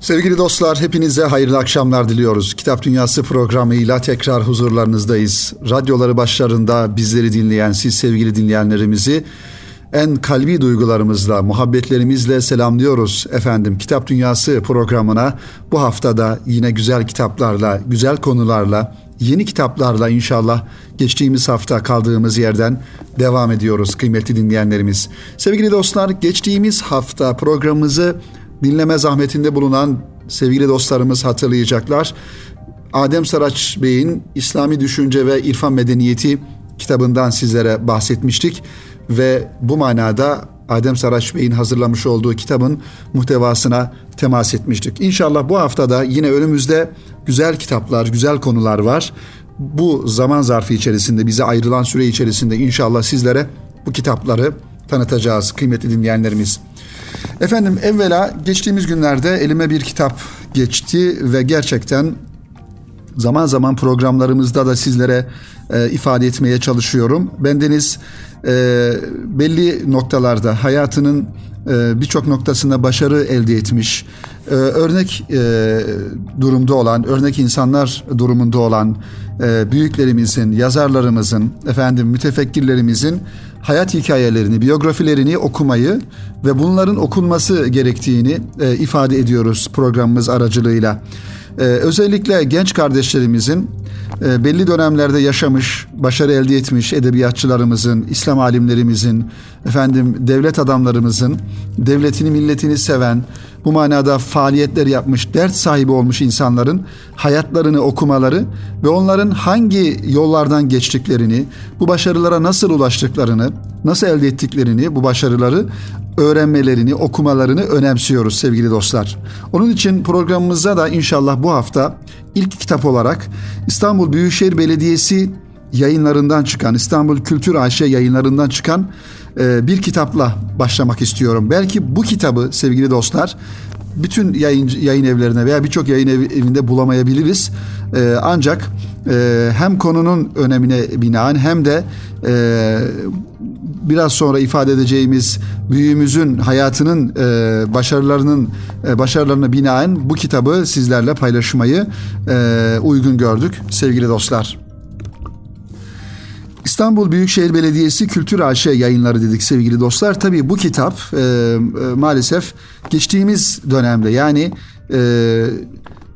Sevgili dostlar hepinize hayırlı akşamlar diliyoruz. Kitap Dünyası programıyla tekrar huzurlarınızdayız. Radyoları başlarında bizleri dinleyen siz sevgili dinleyenlerimizi en kalbi duygularımızla, muhabbetlerimizle selamlıyoruz efendim. Kitap Dünyası programına bu haftada yine güzel kitaplarla, güzel konularla, yeni kitaplarla inşallah geçtiğimiz hafta kaldığımız yerden devam ediyoruz kıymetli dinleyenlerimiz. Sevgili dostlar geçtiğimiz hafta programımızı dinleme zahmetinde bulunan sevgili dostlarımız hatırlayacaklar. Adem Saraç Bey'in İslami Düşünce ve İrfan Medeniyeti kitabından sizlere bahsetmiştik ve bu manada Adem Saraç Bey'in hazırlamış olduğu kitabın muhtevasına temas etmiştik. İnşallah bu haftada yine önümüzde güzel kitaplar, güzel konular var. Bu zaman zarfı içerisinde, bize ayrılan süre içerisinde inşallah sizlere bu kitapları tanıtacağız kıymetli dinleyenlerimiz. Efendim evvela geçtiğimiz günlerde elime bir kitap geçti ve gerçekten zaman zaman programlarımızda da sizlere e, ifade etmeye çalışıyorum. Bendeniz e, belli noktalarda hayatının e, birçok noktasında başarı elde etmiş, e, örnek e, durumda olan, örnek insanlar durumunda olan e, büyüklerimizin, yazarlarımızın, efendim mütefekkirlerimizin hayat hikayelerini, biyografilerini okumayı ve bunların okunması gerektiğini e, ifade ediyoruz programımız aracılığıyla. E, özellikle genç kardeşlerimizin e, belli dönemlerde yaşamış, başarı elde etmiş edebiyatçılarımızın, İslam alimlerimizin, efendim devlet adamlarımızın, devletini, milletini seven, bu manada faaliyetler yapmış, dert sahibi olmuş insanların hayatlarını okumaları ve onların hangi yollardan geçtiklerini, bu başarılara nasıl ulaştıklarını, nasıl elde ettiklerini, bu başarıları öğrenmelerini, okumalarını önemsiyoruz sevgili dostlar. Onun için programımıza da inşallah bu hafta ilk kitap olarak İstanbul Büyükşehir Belediyesi yayınlarından çıkan, İstanbul Kültür AŞ yayınlarından çıkan bir kitapla başlamak istiyorum. Belki bu kitabı sevgili dostlar bütün yayın, yayın evlerine veya birçok yayın ev, evinde bulamayabiliriz. E, ancak e, hem konunun önemine binaen hem de biraz sonra ifade edeceğimiz büyüğümüzün hayatının e, başarılarının e, başarılarına binaen bu kitabı sizlerle paylaşmayı e, uygun gördük sevgili dostlar. İstanbul Büyükşehir Belediyesi Kültür AŞ yayınları dedik sevgili dostlar. Tabii bu kitap e, e, maalesef geçtiğimiz dönemde yani e,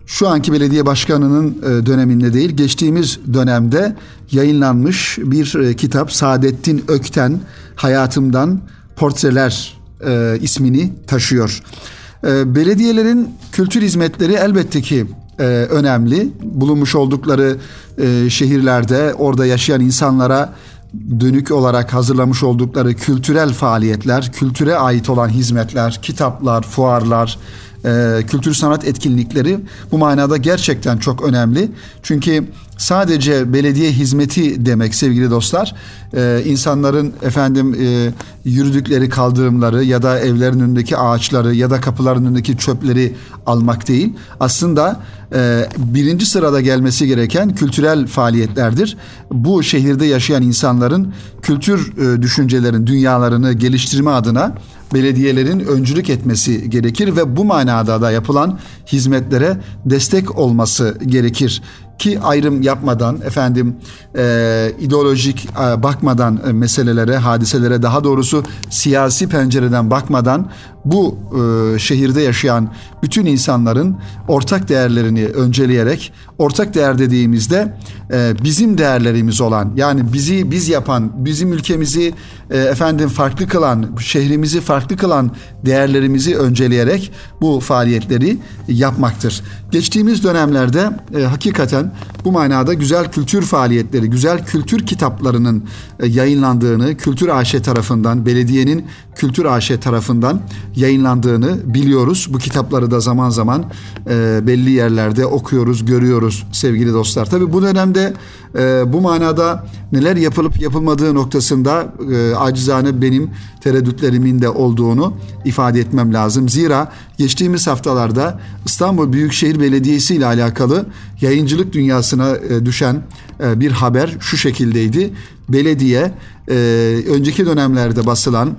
şu anki belediye başkanının e, döneminde değil geçtiğimiz dönemde yayınlanmış bir e, kitap Saadettin Ökten Hayatımdan Portreler e, ismini taşıyor. Belediyelerin kültür hizmetleri elbette ki önemli. Bulunmuş oldukları şehirlerde orada yaşayan insanlara dönük olarak hazırlamış oldukları kültürel faaliyetler, kültüre ait olan hizmetler, kitaplar, fuarlar, e, kültür sanat etkinlikleri bu manada gerçekten çok önemli. Çünkü sadece belediye hizmeti demek sevgili dostlar. E, insanların efendim e, yürüdükleri kaldırımları ya da evlerin önündeki ağaçları ya da kapıların önündeki çöpleri almak değil. Aslında e, birinci sırada gelmesi gereken kültürel faaliyetlerdir. Bu şehirde yaşayan insanların kültür e, düşüncelerin dünyalarını geliştirme adına belediyelerin öncülük etmesi gerekir ve bu manada da yapılan hizmetlere destek olması gerekir ki ayrım yapmadan efendim e, ideolojik e, bakmadan e, meselelere hadiselere daha doğrusu siyasi pencereden bakmadan bu e, şehirde yaşayan bütün insanların ortak değerlerini önceleyerek ortak değer dediğimizde e, bizim değerlerimiz olan yani bizi biz yapan bizim ülkemizi e, efendim farklı kılan şehrimizi farklı kılan değerlerimizi önceleyerek bu faaliyetleri yapmaktır. Geçtiğimiz dönemlerde e, hakikaten bu manada güzel kültür faaliyetleri, güzel kültür kitaplarının e, yayınlandığını Kültür AŞ tarafından, belediyenin Kültür AŞ tarafından yayınlandığını biliyoruz. Bu kitapları da zaman zaman e, belli yerlerde okuyoruz, görüyoruz sevgili dostlar. Tabi bu dönemde e, bu manada neler yapılıp yapılmadığı noktasında e, acizane benim tereddütlerimin de olduğunu ifade etmem lazım. Zira geçtiğimiz haftalarda İstanbul Büyükşehir Belediyesi ile alakalı yayıncılık dünyasına e, düşen e, bir haber şu şekildeydi. Belediye e, önceki dönemlerde basılan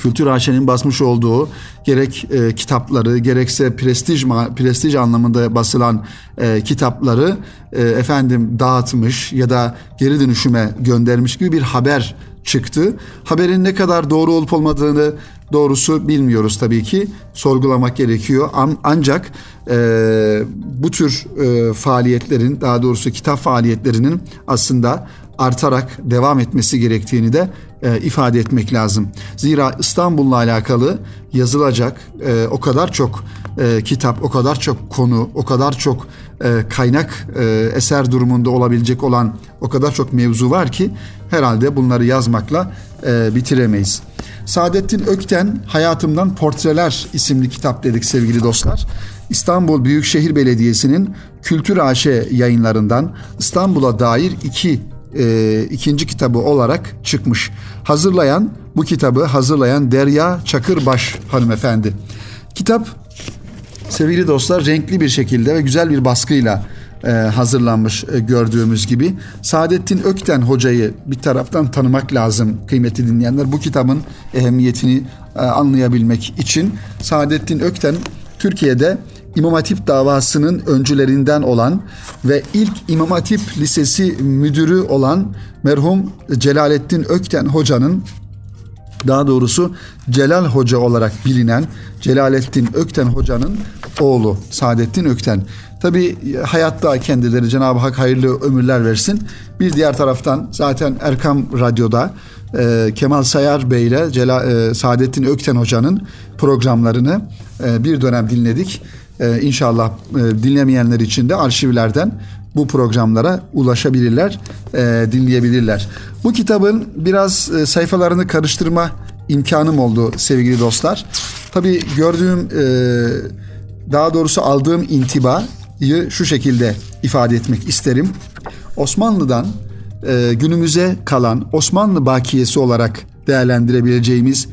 Kültür AŞ'nin basmış olduğu gerek e, kitapları gerekse prestij prestij anlamında basılan e, kitapları e, efendim dağıtmış ya da geri dönüşüme göndermiş gibi bir haber çıktı. Haberin ne kadar doğru olup olmadığını doğrusu bilmiyoruz tabii ki. Sorgulamak gerekiyor. An, ancak e, bu tür e, faaliyetlerin daha doğrusu kitap faaliyetlerinin aslında artarak devam etmesi gerektiğini de e, ifade etmek lazım. Zira İstanbul'la alakalı yazılacak e, o kadar çok e, kitap, o kadar çok konu, o kadar çok e, kaynak e, eser durumunda olabilecek olan o kadar çok mevzu var ki herhalde bunları yazmakla e, bitiremeyiz. Saadettin Ökten Hayatımdan Portreler isimli kitap dedik sevgili dostlar. İstanbul Büyükşehir Belediyesi'nin Kültür AŞ yayınlarından İstanbul'a dair iki e, ikinci kitabı olarak çıkmış. Hazırlayan bu kitabı hazırlayan Derya Çakırbaş hanımefendi. Kitap sevgili dostlar renkli bir şekilde ve güzel bir baskıyla e, hazırlanmış e, gördüğümüz gibi. Saadettin Ökten hocayı bir taraftan tanımak lazım kıymetli dinleyenler. Bu kitabın ehemmiyetini e, anlayabilmek için Saadettin Ökten Türkiye'de İmam Hatip davasının öncülerinden olan ve ilk İmam Hatip Lisesi müdürü olan merhum Celalettin Ökten hocanın daha doğrusu Celal Hoca olarak bilinen Celalettin Ökten Hoca'nın oğlu Saadettin Ökten. Tabi hayatta kendileri Cenab-ı Hak hayırlı ömürler versin. Bir diğer taraftan zaten Erkam Radyo'da e, Kemal Sayar Bey ile Cela, e, Saadettin Ökten Hoca'nın programlarını e, bir dönem dinledik. E, inşallah e, dinlemeyenler için de arşivlerden bu programlara ulaşabilirler, e, dinleyebilirler. Bu kitabın biraz e, sayfalarını karıştırma imkanım oldu sevgili dostlar. Tabii gördüğüm, daha doğrusu aldığım intibayı şu şekilde ifade etmek isterim. Osmanlı'dan günümüze kalan Osmanlı bakiyesi olarak değerlendirebileceğimiz,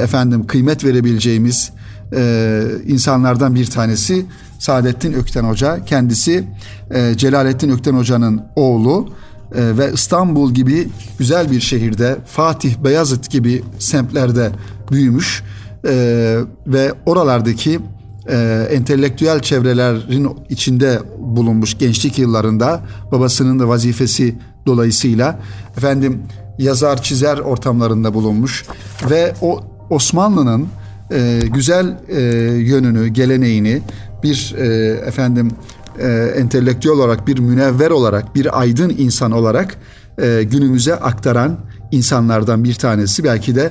efendim kıymet verebileceğimiz e, insanlardan bir tanesi Saadettin Ökten Hoca. Kendisi e, Celalettin Ökten Hoca'nın oğlu e, ve İstanbul gibi güzel bir şehirde Fatih, Beyazıt gibi semtlerde büyümüş e, ve oralardaki e, entelektüel çevrelerin içinde bulunmuş gençlik yıllarında babasının da vazifesi dolayısıyla efendim yazar çizer ortamlarında bulunmuş ve o Osmanlı'nın e, güzel e, yönünü, geleneğini bir e, efendim e, entelektüel olarak, bir münevver olarak, bir aydın insan olarak e, günümüze aktaran insanlardan bir tanesi. Belki de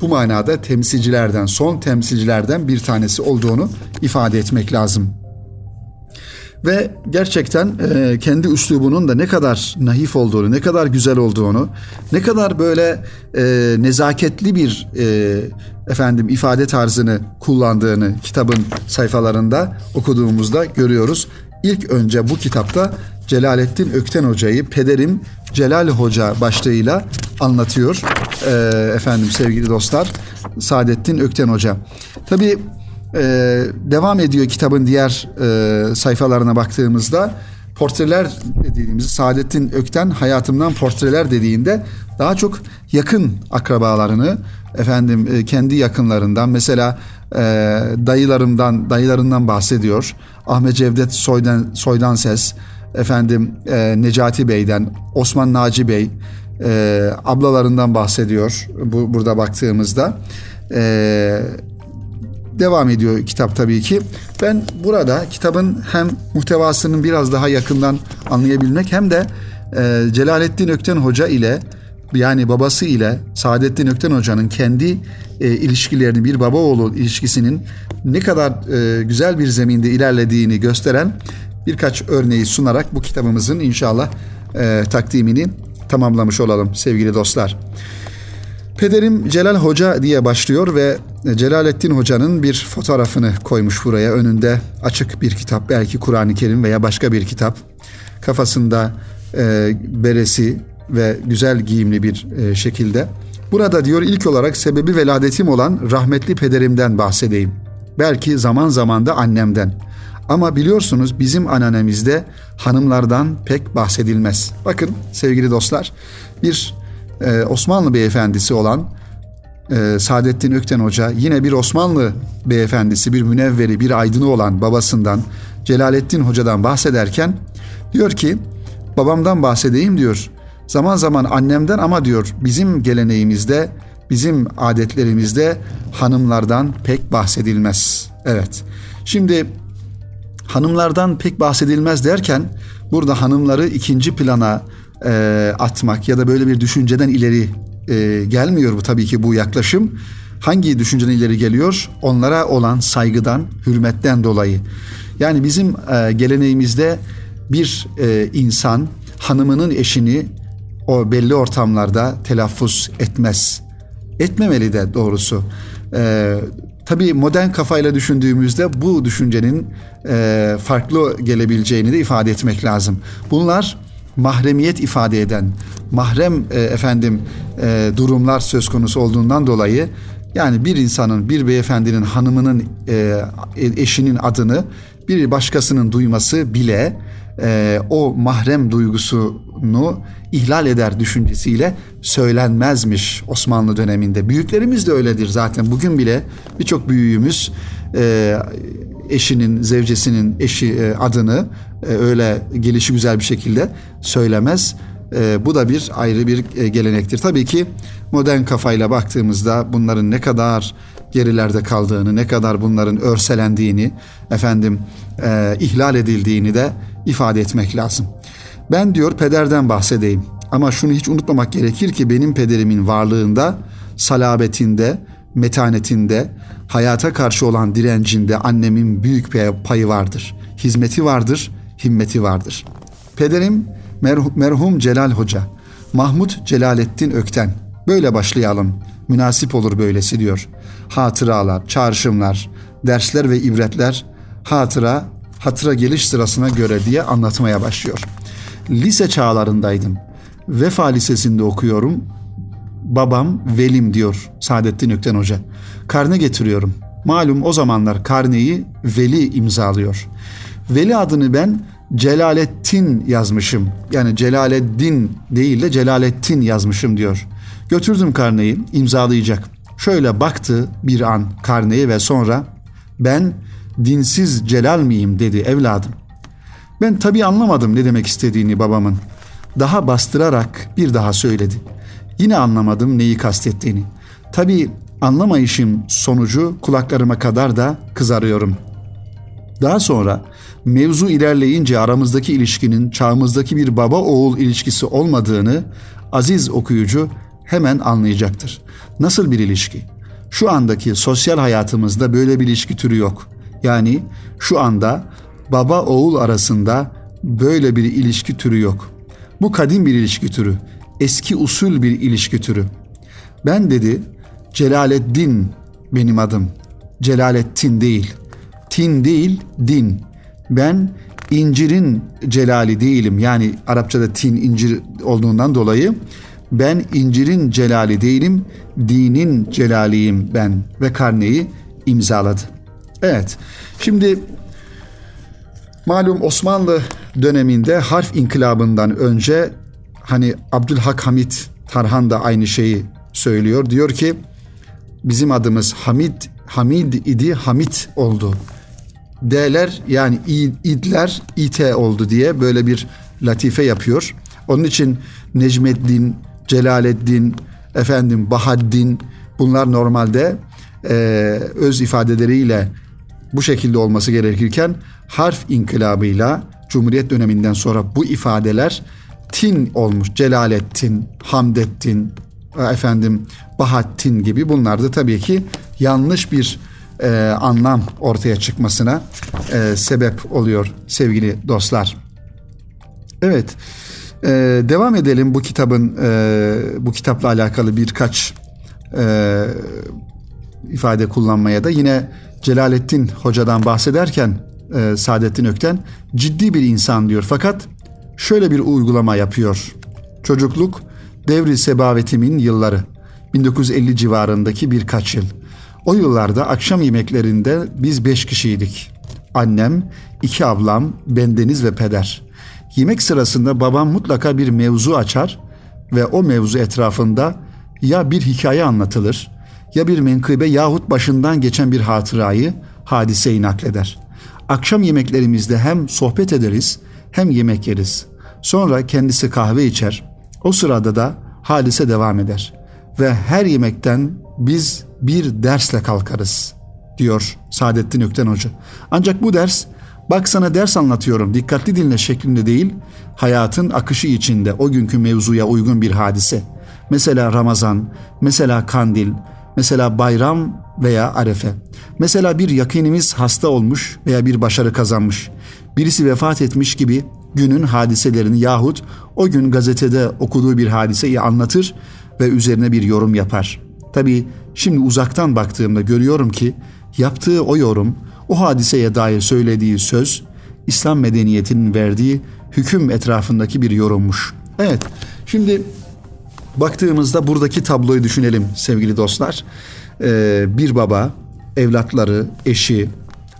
bu manada temsilcilerden, son temsilcilerden bir tanesi olduğunu ifade etmek lazım. Ve gerçekten e, kendi üslubunun da ne kadar naif olduğunu, ne kadar güzel olduğunu, ne kadar böyle e, nezaketli bir e, efendim ifade tarzını kullandığını kitabın sayfalarında okuduğumuzda görüyoruz. İlk önce bu kitapta Celalettin Ökten Hoca'yı pederim Celal Hoca başlığıyla anlatıyor. E, efendim sevgili dostlar Saadettin Ökten Hoca. Tabii e, devam ediyor kitabın diğer e, sayfalarına baktığımızda portreler dediğimiz Saadettin Ökten hayatımdan portreler dediğinde daha çok yakın akrabalarını efendim e, kendi yakınlarından mesela e, dayılarımdan dayılarından bahsediyor. Ahmet Cevdet Soydan Soydan Ses efendim e, Necati Bey'den Osman Naci Bey e, ablalarından bahsediyor bu burada baktığımızda. E, devam ediyor kitap tabii ki. Ben burada kitabın hem muhtevasının biraz daha yakından anlayabilmek hem de e, Celalettin Ökten Hoca ile yani babası ile Saadettin Ökten Hoca'nın kendi e, ilişkilerini bir baba oğlu ilişkisinin ne kadar e, güzel bir zeminde ilerlediğini gösteren birkaç örneği sunarak bu kitabımızın inşallah e, takdimini tamamlamış olalım sevgili dostlar. Pederim Celal Hoca diye başlıyor ve Celalettin Hoca'nın bir fotoğrafını koymuş buraya. Önünde açık bir kitap, belki Kur'an-ı Kerim veya başka bir kitap. Kafasında e, beresi ve güzel giyimli bir e, şekilde. Burada diyor ilk olarak sebebi veladetim olan rahmetli pederimden bahsedeyim. Belki zaman zaman da annemden. Ama biliyorsunuz bizim ananemizde hanımlardan pek bahsedilmez. Bakın sevgili dostlar bir e, Osmanlı beyefendisi olan e, Saadettin Ökten Hoca yine bir Osmanlı beyefendisi, bir münevveri, bir aydını olan babasından Celalettin Hoca'dan bahsederken diyor ki babamdan bahsedeyim diyor. Zaman zaman annemden ama diyor bizim geleneğimizde, bizim adetlerimizde hanımlardan pek bahsedilmez. Evet. Şimdi hanımlardan pek bahsedilmez derken burada hanımları ikinci plana e, atmak ya da böyle bir düşünceden ileri e, gelmiyor bu tabii ki bu yaklaşım. Hangi düşünceden ileri geliyor? Onlara olan saygıdan, hürmetten dolayı. Yani bizim e, geleneğimizde bir e, insan hanımının eşini o belli ortamlarda telaffuz etmez. Etmemeli de doğrusu. E, tabii modern kafayla düşündüğümüzde bu düşüncenin e, farklı gelebileceğini de ifade etmek lazım. Bunlar mahremiyet ifade eden, mahrem e, efendim e, durumlar söz konusu olduğundan dolayı yani bir insanın, bir beyefendinin hanımının e, eşinin adını bir başkasının duyması bile e, o mahrem duygusunu ihlal eder düşüncesiyle söylenmezmiş Osmanlı döneminde. Büyüklerimiz de öyledir zaten. Bugün bile birçok büyüğümüz e, eşinin, zevcesinin eşi e, adını e, öyle gelişi güzel bir şekilde söylemez. E, bu da bir ayrı bir gelenektir. Tabii ki modern kafayla baktığımızda bunların ne kadar gerilerde kaldığını, ne kadar bunların örselendiğini, efendim ihlal edildiğini de ifade etmek lazım. Ben diyor pederden bahsedeyim. Ama şunu hiç unutmamak gerekir ki benim pederimin varlığında, salabetinde, metanetinde, hayata karşı olan direncinde annemin büyük payı vardır. Hizmeti vardır, himmeti vardır. Pederim merhum Celal Hoca, Mahmut Celalettin Ökten. Böyle başlayalım. Münasip olur böylesi diyor. Hatıralar, çağrışımlar, dersler ve ibretler hatıra, hatıra geliş sırasına göre diye anlatmaya başlıyor. Lise çağlarındaydım. Vefa Lisesi'nde okuyorum. Babam Velim diyor Saadettin Ökten Hoca. Karne getiriyorum. Malum o zamanlar karneyi Veli imzalıyor. Veli adını ben Celalettin yazmışım. Yani Celaleddin değil de Celalettin yazmışım diyor. Götürdüm karneyi imzalayacak. Şöyle baktı bir an karneyi ve sonra ben dinsiz Celal miyim dedi evladım. Ben tabii anlamadım ne demek istediğini babamın. Daha bastırarak bir daha söyledi. Yine anlamadım neyi kastettiğini. Tabii anlamayışım sonucu kulaklarıma kadar da kızarıyorum. Daha sonra mevzu ilerleyince aramızdaki ilişkinin çağımızdaki bir baba oğul ilişkisi olmadığını aziz okuyucu hemen anlayacaktır. Nasıl bir ilişki? Şu andaki sosyal hayatımızda böyle bir ilişki türü yok. Yani şu anda baba oğul arasında böyle bir ilişki türü yok. Bu kadim bir ilişki türü, eski usul bir ilişki türü. Ben dedi Celaleddin benim adım. Celalettin değil. Tin değil, din. Ben incirin celali değilim. Yani Arapçada tin incir olduğundan dolayı ben incirin celali değilim, dinin celaliyim ben ve karneyi imzaladı. Evet, şimdi malum Osmanlı döneminde harf inkılabından önce hani Abdülhak Hamit Tarhan da aynı şeyi söylüyor. Diyor ki bizim adımız Hamid Hamid idi Hamit oldu. D'ler yani idler it oldu diye böyle bir latife yapıyor. Onun için Necmeddin, Celaleddin, efendim Bahaddin bunlar normalde e, öz ifadeleriyle bu şekilde olması gerekirken harf inkılabıyla Cumhuriyet döneminden sonra bu ifadeler tin olmuş. Celalettin, Hamdettin, efendim Bahattin gibi bunlar da tabii ki yanlış bir e, anlam ortaya çıkmasına e, sebep oluyor sevgili dostlar. Evet. Ee, devam edelim bu kitabın e, bu kitapla alakalı birkaç e, ifade kullanmaya da yine Celalettin Hoca'dan bahsederken e, Saadettin Ökten ciddi bir insan diyor fakat şöyle bir uygulama yapıyor. Çocukluk devri sebavetimin yılları 1950 civarındaki birkaç yıl. O yıllarda akşam yemeklerinde biz beş kişiydik. Annem, iki ablam, bendeniz ve peder. Yemek sırasında babam mutlaka bir mevzu açar ve o mevzu etrafında ya bir hikaye anlatılır ya bir menkıbe yahut başından geçen bir hatırayı hadiseyi nakleder. Akşam yemeklerimizde hem sohbet ederiz hem yemek yeriz. Sonra kendisi kahve içer. O sırada da hadise devam eder. Ve her yemekten biz bir dersle kalkarız diyor Saadettin Ökten Hoca. Ancak bu ders bak sana ders anlatıyorum dikkatli dinle şeklinde değil hayatın akışı içinde o günkü mevzuya uygun bir hadise. Mesela Ramazan, mesela Kandil, mesela bayram veya arefe. Mesela bir yakinimiz hasta olmuş veya bir başarı kazanmış. Birisi vefat etmiş gibi günün hadiselerini yahut o gün gazetede okuduğu bir hadiseyi anlatır ve üzerine bir yorum yapar. Tabii şimdi uzaktan baktığımda görüyorum ki yaptığı o yorum, o hadiseye dair söylediği söz İslam medeniyetinin verdiği hüküm etrafındaki bir yorummuş. Evet, şimdi baktığımızda buradaki tabloyu düşünelim sevgili dostlar. Ee, bir baba, evlatları, eşi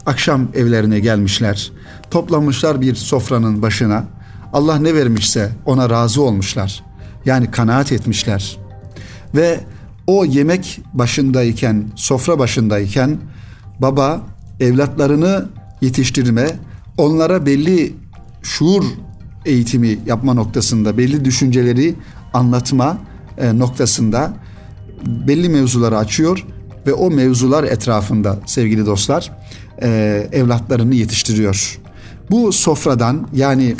akşam evlerine gelmişler. Toplanmışlar bir sofranın başına. Allah ne vermişse ona razı olmuşlar. Yani kanaat etmişler. Ve o yemek başındayken, sofra başındayken baba evlatlarını yetiştirme, onlara belli şuur eğitimi yapma noktasında, belli düşünceleri anlatma e, noktasında belli mevzuları açıyor ve o mevzular etrafında sevgili dostlar e, evlatlarını yetiştiriyor. Bu sofradan yani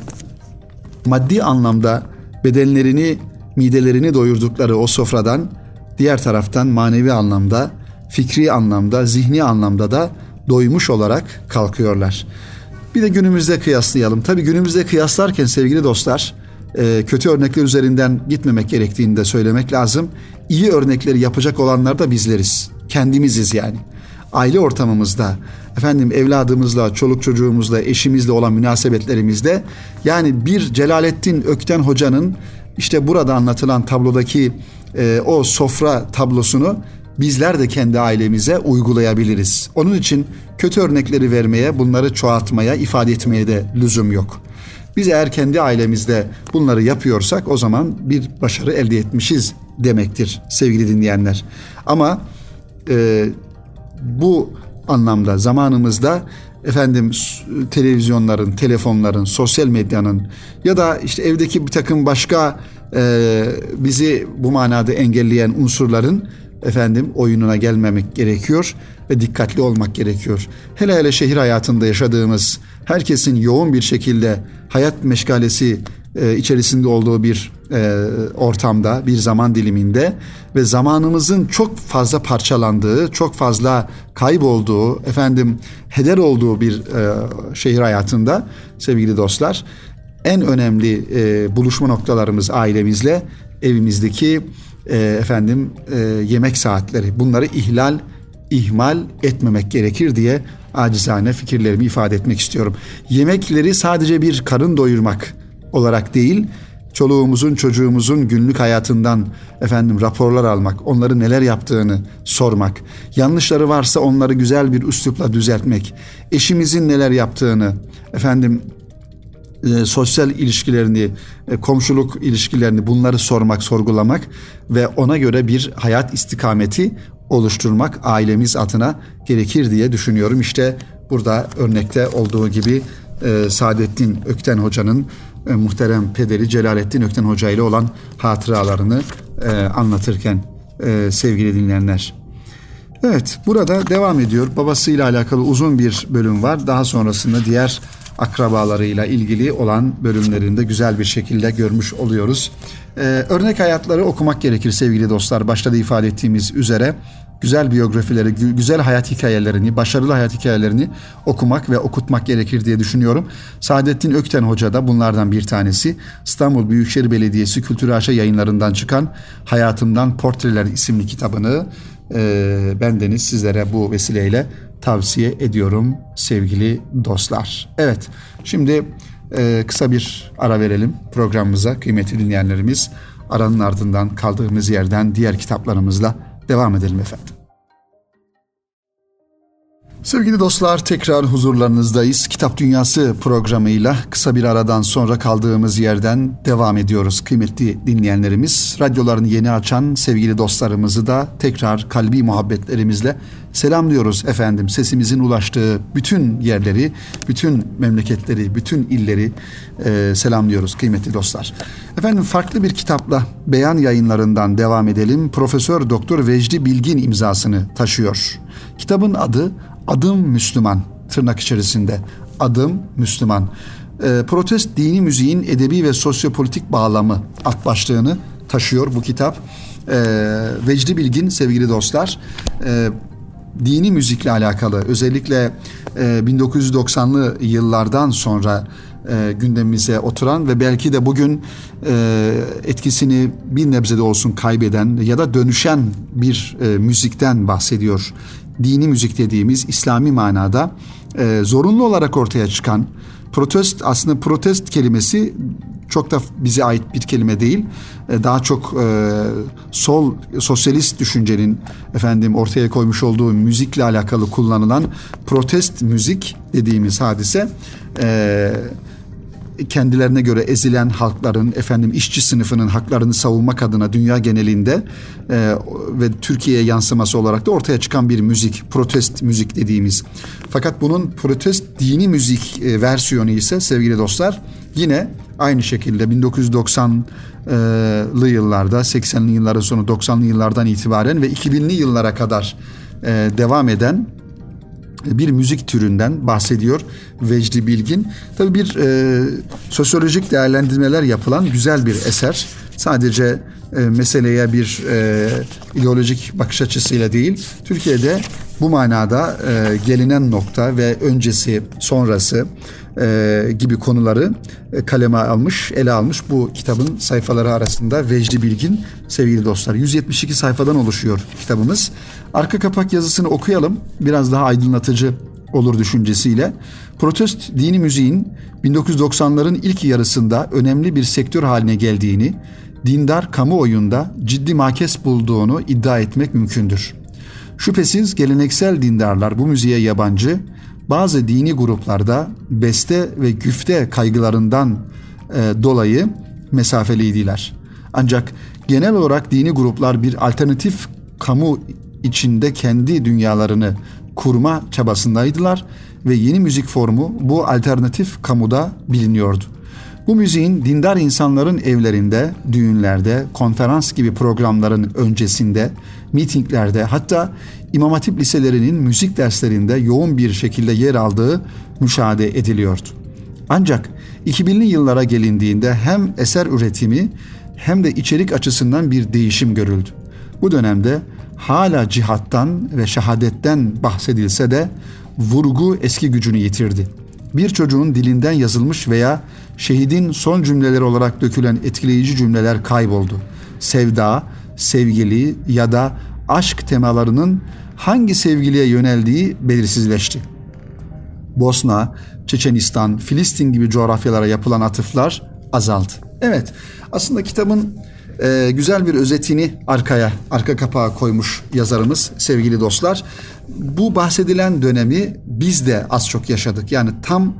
maddi anlamda bedenlerini, midelerini doyurdukları o sofradan diğer taraftan manevi anlamda, fikri anlamda, zihni anlamda da doymuş olarak kalkıyorlar. Bir de günümüzde kıyaslayalım. Tabii günümüzde kıyaslarken sevgili dostlar, e, kötü örnekler üzerinden gitmemek gerektiğini de söylemek lazım. İyi örnekleri yapacak olanlar da bizleriz. Kendimiziz yani. Aile ortamımızda, efendim evladımızla, çoluk çocuğumuzla, eşimizle olan münasebetlerimizde yani bir Celalettin Ökten Hoca'nın işte burada anlatılan tablodaki e, o sofra tablosunu bizler de kendi ailemize uygulayabiliriz. Onun için kötü örnekleri vermeye, bunları çoğaltmaya, ifade etmeye de lüzum yok. Biz eğer kendi ailemizde bunları yapıyorsak o zaman bir başarı elde etmişiz demektir sevgili dinleyenler. Ama e, bu anlamda zamanımızda efendim televizyonların, telefonların, sosyal medyanın ya da işte evdeki bir takım başka e, bizi bu manada engelleyen unsurların efendim oyununa gelmemek gerekiyor ve dikkatli olmak gerekiyor. Hele hele şehir hayatında yaşadığımız herkesin yoğun bir şekilde hayat meşgalesi e, içerisinde olduğu bir e, ortamda, bir zaman diliminde ve zamanımızın çok fazla parçalandığı, çok fazla kaybolduğu, efendim heder olduğu bir e, şehir hayatında sevgili dostlar en önemli e, buluşma noktalarımız ailemizle evimizdeki e, efendim e, yemek saatleri bunları ihlal ihmal etmemek gerekir diye acizane fikirlerimi ifade etmek istiyorum. Yemekleri sadece bir karın doyurmak olarak değil, çoluğumuzun çocuğumuzun günlük hayatından efendim raporlar almak, onları neler yaptığını sormak, yanlışları varsa onları güzel bir üslupla düzeltmek, eşimizin neler yaptığını efendim e, sosyal ilişkilerini, e, komşuluk ilişkilerini bunları sormak, sorgulamak ve ona göre bir hayat istikameti oluşturmak ailemiz adına gerekir diye düşünüyorum. İşte burada örnekte olduğu gibi e, Saadettin Ökten Hoca'nın e, muhterem pederi Celalettin Ökten Hoca ile olan hatıralarını e, anlatırken e, sevgili dinleyenler. Evet burada devam ediyor. Babasıyla alakalı uzun bir bölüm var. Daha sonrasında diğer akrabalarıyla ilgili olan bölümlerinde güzel bir şekilde görmüş oluyoruz. Ee, örnek hayatları okumak gerekir sevgili dostlar. Başta da ifade ettiğimiz üzere güzel biyografileri, güzel hayat hikayelerini, başarılı hayat hikayelerini okumak ve okutmak gerekir diye düşünüyorum. Saadettin Ökten Hoca da bunlardan bir tanesi. İstanbul Büyükşehir Belediyesi Kültür Aşa yayınlarından çıkan Hayatımdan Portreler isimli kitabını e, bendeniz sizlere bu vesileyle tavsiye ediyorum sevgili dostlar. Evet şimdi e, kısa bir ara verelim programımıza kıymetli dinleyenlerimiz. Aranın ardından kaldığımız yerden diğer kitaplarımızla devam edelim efendim. Sevgili dostlar tekrar huzurlarınızdayız. Kitap Dünyası programıyla kısa bir aradan sonra kaldığımız yerden devam ediyoruz kıymetli dinleyenlerimiz. Radyolarını yeni açan sevgili dostlarımızı da tekrar kalbi muhabbetlerimizle selamlıyoruz efendim. Sesimizin ulaştığı bütün yerleri, bütün memleketleri, bütün illeri e, selamlıyoruz kıymetli dostlar. Efendim farklı bir kitapla beyan yayınlarından devam edelim. Profesör Doktor Vecdi Bilgin imzasını taşıyor. Kitabın adı Adım Müslüman tırnak içerisinde Adım Müslüman. E, protest dini müziğin edebi ve sosyopolitik bağlamı alt başlığını taşıyor bu kitap. E, Vecdi Bilgin sevgili dostlar e, dini müzikle alakalı özellikle e, 1990'lı yıllardan sonra e, gündemimize oturan ve belki de bugün e, etkisini bir nebzede olsun kaybeden ya da dönüşen bir e, müzikten bahsediyor dini müzik dediğimiz İslami manada e, zorunlu olarak ortaya çıkan protest aslında protest kelimesi çok da bize ait bir kelime değil. E, daha çok e, sol sosyalist düşüncenin efendim ortaya koymuş olduğu müzikle alakalı kullanılan protest müzik dediğimiz hadise e, kendilerine göre ezilen halkların efendim işçi sınıfının haklarını savunmak adına dünya genelinde e, ve Türkiye'ye yansıması olarak da ortaya çıkan bir müzik, protest müzik dediğimiz. Fakat bunun protest dini müzik e, versiyonu ise sevgili dostlar yine aynı şekilde 1990'lı yıllarda 80'li yılların sonu 90'lı yıllardan itibaren ve 2000'li yıllara kadar e, devam eden bir müzik türünden bahsediyor Vecdi Bilgin. Tabii bir e, sosyolojik değerlendirmeler yapılan güzel bir eser. Sadece e, meseleye bir e, ideolojik bakış açısıyla değil, Türkiye'de bu manada e, gelinen nokta ve öncesi, sonrası e, gibi konuları e, kaleme almış, ele almış bu kitabın sayfaları arasında Vecdi Bilgin sevgili dostlar. 172 sayfadan oluşuyor kitabımız. Arka kapak yazısını okuyalım. Biraz daha aydınlatıcı olur düşüncesiyle. Protest dini müziğin 1990'ların ilk yarısında önemli bir sektör haline geldiğini, dindar kamuoyunda ciddi makes bulduğunu iddia etmek mümkündür. Şüphesiz geleneksel dindarlar bu müziğe yabancı, bazı dini gruplarda beste ve güfte kaygılarından e, dolayı mesafeliydiler. Ancak genel olarak dini gruplar bir alternatif kamu içinde kendi dünyalarını kurma çabasındaydılar ve yeni müzik formu bu alternatif kamuda biliniyordu. Bu müziğin dindar insanların evlerinde, düğünlerde, konferans gibi programların öncesinde, mitinglerde hatta İmam Hatip liselerinin müzik derslerinde yoğun bir şekilde yer aldığı müşahede ediliyordu. Ancak 2000'li yıllara gelindiğinde hem eser üretimi hem de içerik açısından bir değişim görüldü. Bu dönemde hala cihattan ve şehadetten bahsedilse de vurgu eski gücünü yitirdi. Bir çocuğun dilinden yazılmış veya şehidin son cümleleri olarak dökülen etkileyici cümleler kayboldu. Sevda, sevgili ya da aşk temalarının hangi sevgiliye yöneldiği belirsizleşti. Bosna, Çeçenistan, Filistin gibi coğrafyalara yapılan atıflar azaldı. Evet, aslında kitabın e, güzel bir özetini arkaya, arka kapağa koymuş yazarımız sevgili dostlar. Bu bahsedilen dönemi biz de az çok yaşadık. Yani tam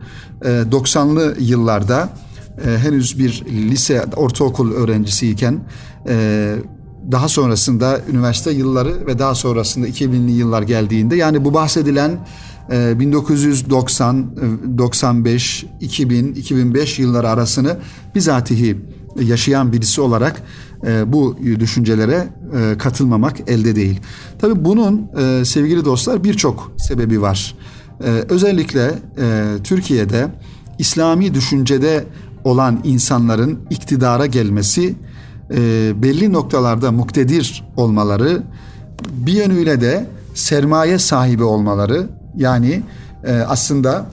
e, 90'lı yıllarda e, henüz bir lise, ortaokul öğrencisiyken e, daha sonrasında üniversite yılları ve daha sonrasında 2000'li yıllar geldiğinde yani bu bahsedilen 1990, 95, 2000, 2005 yılları arasını bizatihi yaşayan birisi olarak e, bu düşüncelere e, katılmamak elde değil. Tabii bunun e, sevgili dostlar birçok sebebi var. Özellikle Türkiye'de İslami düşüncede olan insanların iktidara gelmesi belli noktalarda muktedir olmaları bir yönüyle de sermaye sahibi olmaları yani aslında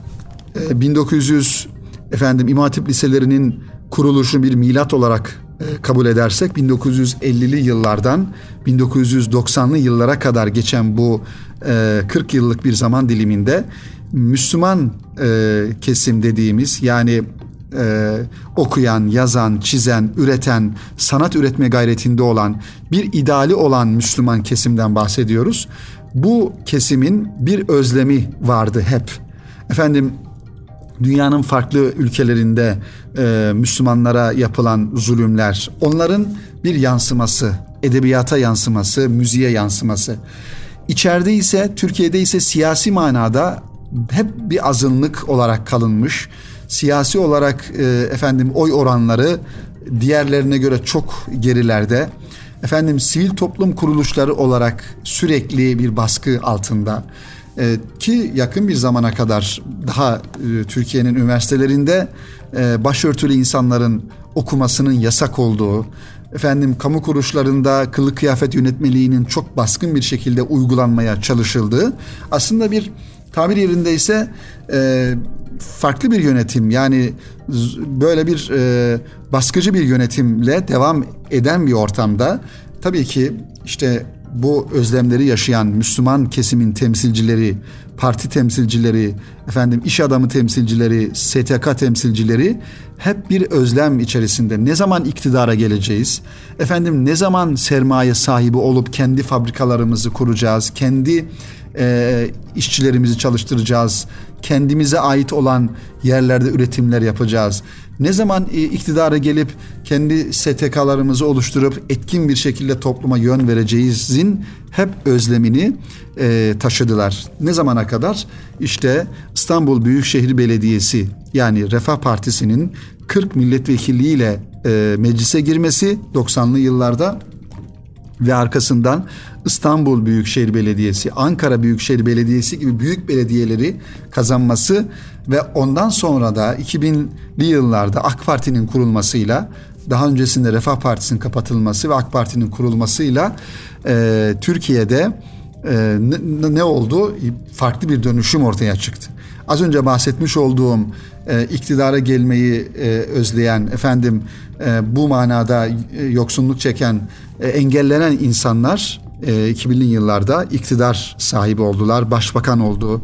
1900 efendim İmam liselerinin kuruluşunu bir milat olarak e, kabul edersek 1950'li yıllardan 1990'lı yıllara kadar geçen bu 40 e, yıllık bir zaman diliminde Müslüman e, kesim dediğimiz yani okuyan, yazan, çizen, üreten, sanat üretme gayretinde olan bir ideali olan Müslüman kesimden bahsediyoruz. bu kesimin bir özlemi vardı hep. Efendim dünyanın farklı ülkelerinde e, Müslümanlara yapılan zulümler, onların bir yansıması, edebiyata yansıması, müziğe yansıması. İçeride ise Türkiye'de ise siyasi manada hep bir azınlık olarak kalınmış. Siyasi olarak e, efendim oy oranları diğerlerine göre çok gerilerde. Efendim sivil toplum kuruluşları olarak sürekli bir baskı altında. E, ki yakın bir zamana kadar daha e, Türkiye'nin üniversitelerinde e, başörtülü insanların okumasının yasak olduğu, efendim kamu kuruluşlarında kılık kıyafet yönetmeliğinin çok baskın bir şekilde uygulanmaya çalışıldığı aslında bir tabir yerinde ise e, farklı bir yönetim yani böyle bir e, baskıcı bir yönetimle devam eden bir ortamda tabii ki işte bu özlemleri yaşayan Müslüman kesimin temsilcileri, parti temsilcileri, efendim iş adamı temsilcileri, STK temsilcileri hep bir özlem içerisinde. Ne zaman iktidara geleceğiz? Efendim ne zaman sermaye sahibi olup kendi fabrikalarımızı kuracağız? Kendi e, işçilerimizi çalıştıracağız. Kendimize ait olan yerlerde üretimler yapacağız. Ne zaman e, iktidara gelip kendi STK'larımızı oluşturup etkin bir şekilde topluma yön vereceğizin hep özlemini e, taşıdılar. Ne zamana kadar? İşte İstanbul Büyükşehir Belediyesi yani Refah Partisi'nin 40 milletvekilliğiyle e, meclise girmesi 90'lı yıllarda ve arkasından İstanbul Büyükşehir Belediyesi, Ankara Büyükşehir Belediyesi gibi büyük belediyeleri kazanması ve ondan sonra da 2000'li yıllarda AK Parti'nin kurulmasıyla daha öncesinde Refah Partisi'nin kapatılması ve AK Parti'nin kurulmasıyla e, Türkiye'de e, ne, ne oldu? Farklı bir dönüşüm ortaya çıktı. Az önce bahsetmiş olduğum e, iktidara gelmeyi e, özleyen, efendim e, bu manada e, yoksunluk çeken, e, engellenen insanlar e, 2000'li yıllarda iktidar sahibi oldular. Başbakan oldu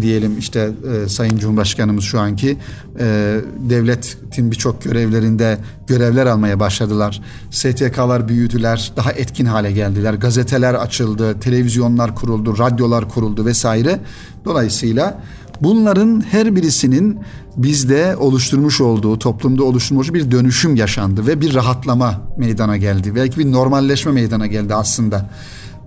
diyelim işte e, Sayın Cumhurbaşkanımız şu anki e, devletin birçok görevlerinde görevler almaya başladılar. STK'lar büyüdüler, daha etkin hale geldiler. Gazeteler açıldı, televizyonlar kuruldu, radyolar kuruldu vesaire. Dolayısıyla Bunların her birisinin bizde oluşturmuş olduğu, toplumda oluşturmuş bir dönüşüm yaşandı ve bir rahatlama meydana geldi. Belki bir normalleşme meydana geldi aslında.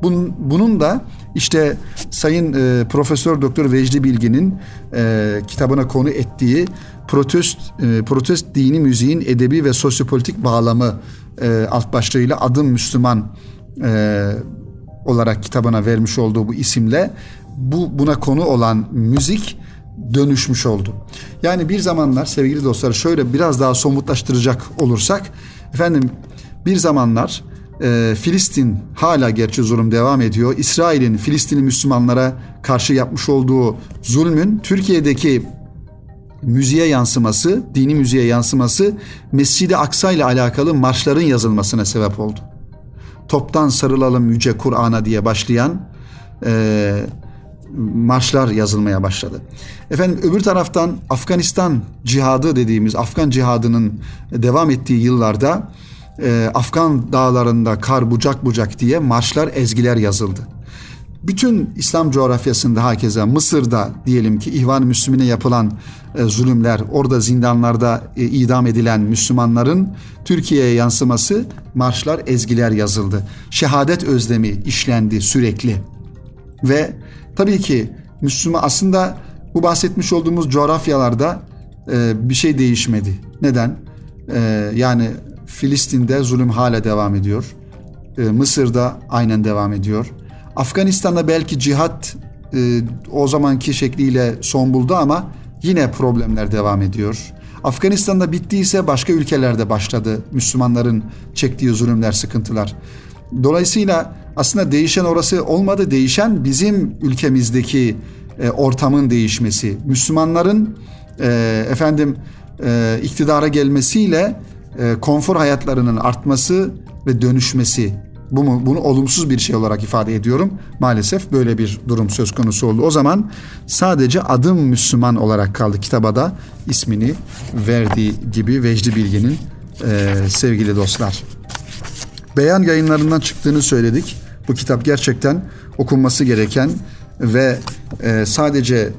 Bunun, bunun da işte Sayın e, Profesör Doktor Vecdi Bilgin'in e, kitabına konu ettiği protest e, protest dini müziğin edebi ve sosyopolitik bağlamı e, alt başlığıyla adım Müslüman e, olarak kitabına vermiş olduğu bu isimle bu buna konu olan müzik dönüşmüş oldu. Yani bir zamanlar sevgili dostlar şöyle biraz daha somutlaştıracak olursak efendim bir zamanlar e, Filistin hala gerçi zulüm devam ediyor. İsrail'in Filistinli Müslümanlara karşı yapmış olduğu zulmün Türkiye'deki müziğe yansıması, dini müziğe yansıması Mescid-i Aksa ile alakalı marşların yazılmasına sebep oldu. Toptan sarılalım yüce Kur'an'a diye başlayan e, marşlar yazılmaya başladı. Efendim öbür taraftan Afganistan cihadı dediğimiz Afgan cihadının devam ettiği yıllarda e, Afgan dağlarında kar bucak bucak diye marşlar, ezgiler yazıldı. Bütün İslam coğrafyasında hakeza Mısır'da diyelim ki İhvan Müslümine yapılan e, zulümler, orada zindanlarda e, idam edilen Müslümanların Türkiye'ye yansıması marşlar, ezgiler yazıldı. Şehadet özlemi işlendi sürekli. Ve tabii ki Müslüman aslında bu bahsetmiş olduğumuz coğrafyalarda e, bir şey değişmedi. Neden? E, yani Filistin'de zulüm hala devam ediyor. E, Mısır'da aynen devam ediyor. Afganistan'da belki cihat e, o zamanki şekliyle son buldu ama yine problemler devam ediyor. Afganistan'da bittiyse başka ülkelerde başladı Müslümanların çektiği zulümler, sıkıntılar. Dolayısıyla aslında değişen orası olmadı. Değişen bizim ülkemizdeki e, ortamın değişmesi. Müslümanların e, efendim e, iktidara gelmesiyle e, konfor hayatlarının artması ve dönüşmesi. Bu mu, bunu olumsuz bir şey olarak ifade ediyorum. Maalesef böyle bir durum söz konusu oldu. O zaman sadece adım Müslüman olarak kaldı kitabada ismini verdiği gibi Vecdi Bilgin'in e, sevgili dostlar. Beyan yayınlarından çıktığını söyledik. Bu kitap gerçekten okunması gereken ve e, sadece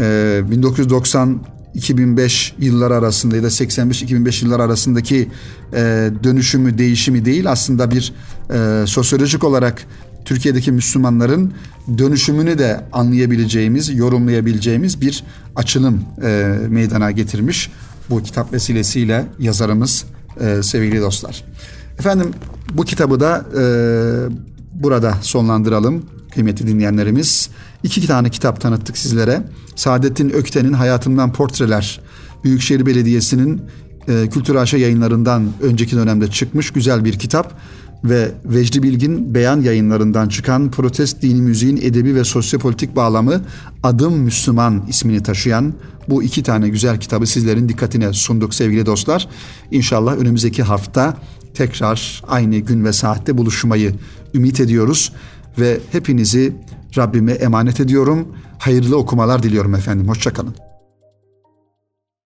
e, 1990 2005 yıllar arasında ya da 85-2005 yıllar arasındaki e, dönüşümü, değişimi değil aslında bir e, sosyolojik olarak Türkiye'deki Müslümanların dönüşümünü de anlayabileceğimiz, yorumlayabileceğimiz bir açılım e, meydana getirmiş bu kitap vesilesiyle yazarımız e, sevgili dostlar. Efendim bu kitabı da e, burada sonlandıralım kıymetli dinleyenlerimiz. İki tane kitap tanıttık sizlere. Saadettin Ökten'in Hayatımdan Portreler, Büyükşehir Belediyesi'nin e, Kültür Aşa yayınlarından önceki dönemde çıkmış güzel bir kitap ve Vecdi Bilgin Beyan yayınlarından çıkan protest dini müziğin edebi ve sosyopolitik bağlamı Adım Müslüman ismini taşıyan bu iki tane güzel kitabı sizlerin dikkatine sunduk sevgili dostlar. İnşallah önümüzdeki hafta tekrar aynı gün ve saatte buluşmayı ümit ediyoruz ve hepinizi Rabbime emanet ediyorum. Hayırlı okumalar diliyorum efendim. Hoşçakalın.